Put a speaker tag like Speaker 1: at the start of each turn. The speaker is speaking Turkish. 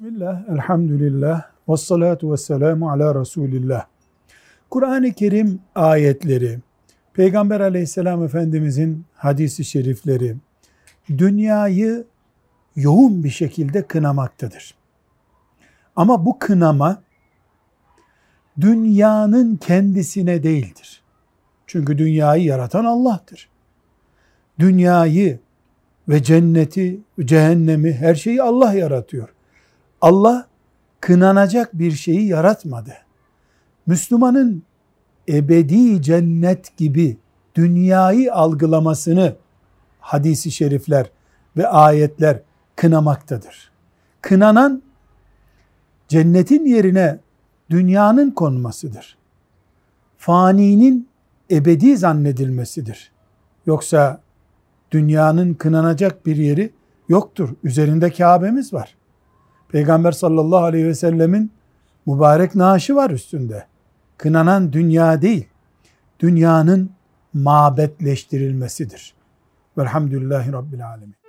Speaker 1: Bismillah, elhamdülillah, ve salatu ve selamu ala Resulillah. Kur'an-ı Kerim ayetleri, Peygamber aleyhisselam efendimizin hadisi şerifleri, dünyayı yoğun bir şekilde kınamaktadır. Ama bu kınama, dünyanın kendisine değildir. Çünkü dünyayı yaratan Allah'tır. Dünyayı ve cenneti, cehennemi, her şeyi Allah yaratıyor. Allah kınanacak bir şeyi yaratmadı. Müslümanın ebedi cennet gibi dünyayı algılamasını hadisi şerifler ve ayetler kınamaktadır. Kınanan cennetin yerine dünyanın konmasıdır. Faninin ebedi zannedilmesidir. Yoksa dünyanın kınanacak bir yeri yoktur. Üzerinde Kabe'miz var. Peygamber sallallahu aleyhi ve sellemin mübarek naaşı var üstünde. Kınanan dünya değil, dünyanın mabetleştirilmesidir. Velhamdülillahi Rabbil Alemin.